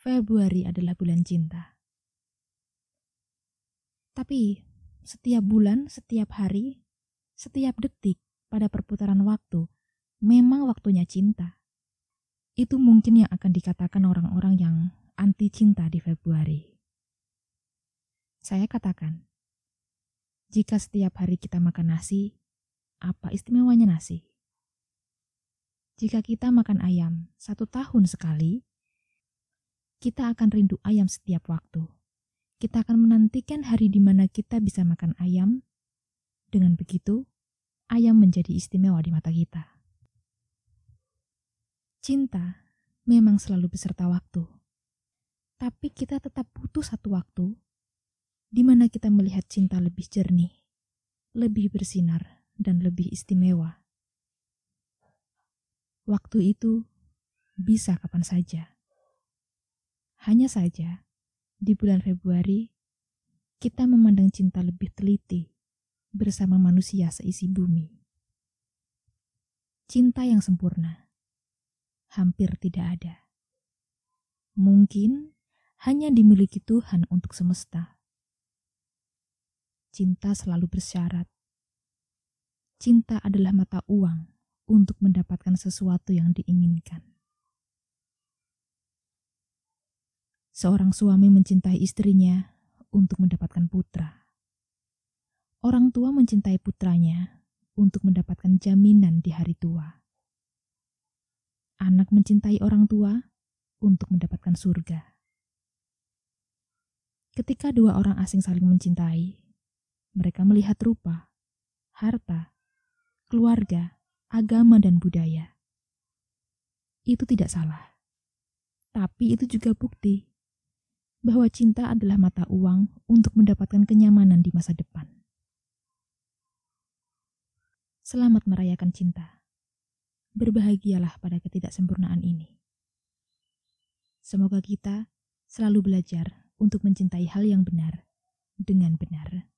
Februari adalah bulan cinta. Tapi setiap bulan, setiap hari, setiap detik pada perputaran waktu memang waktunya cinta. Itu mungkin yang akan dikatakan orang-orang yang anti cinta di Februari. Saya katakan, jika setiap hari kita makan nasi, apa istimewanya nasi? Jika kita makan ayam satu tahun sekali, kita akan rindu ayam setiap waktu. Kita akan menantikan hari di mana kita bisa makan ayam. Dengan begitu, ayam menjadi istimewa di mata kita. Cinta memang selalu beserta waktu. Tapi kita tetap butuh satu waktu di mana kita melihat cinta lebih jernih, lebih bersinar, dan lebih istimewa. Waktu itu bisa kapan saja. Hanya saja, di bulan Februari, kita memandang cinta lebih teliti bersama manusia seisi bumi. Cinta yang sempurna hampir tidak ada. Mungkin hanya dimiliki Tuhan untuk semesta. Cinta selalu bersyarat. Cinta adalah mata uang untuk mendapatkan sesuatu yang diinginkan. Seorang suami mencintai istrinya untuk mendapatkan putra. Orang tua mencintai putranya untuk mendapatkan jaminan di hari tua. Anak mencintai orang tua untuk mendapatkan surga. Ketika dua orang asing saling mencintai, mereka melihat rupa, harta, keluarga, agama, dan budaya. Itu tidak salah, tapi itu juga bukti bahwa cinta adalah mata uang untuk mendapatkan kenyamanan di masa depan. Selamat merayakan cinta. Berbahagialah pada ketidaksempurnaan ini. Semoga kita selalu belajar untuk mencintai hal yang benar dengan benar.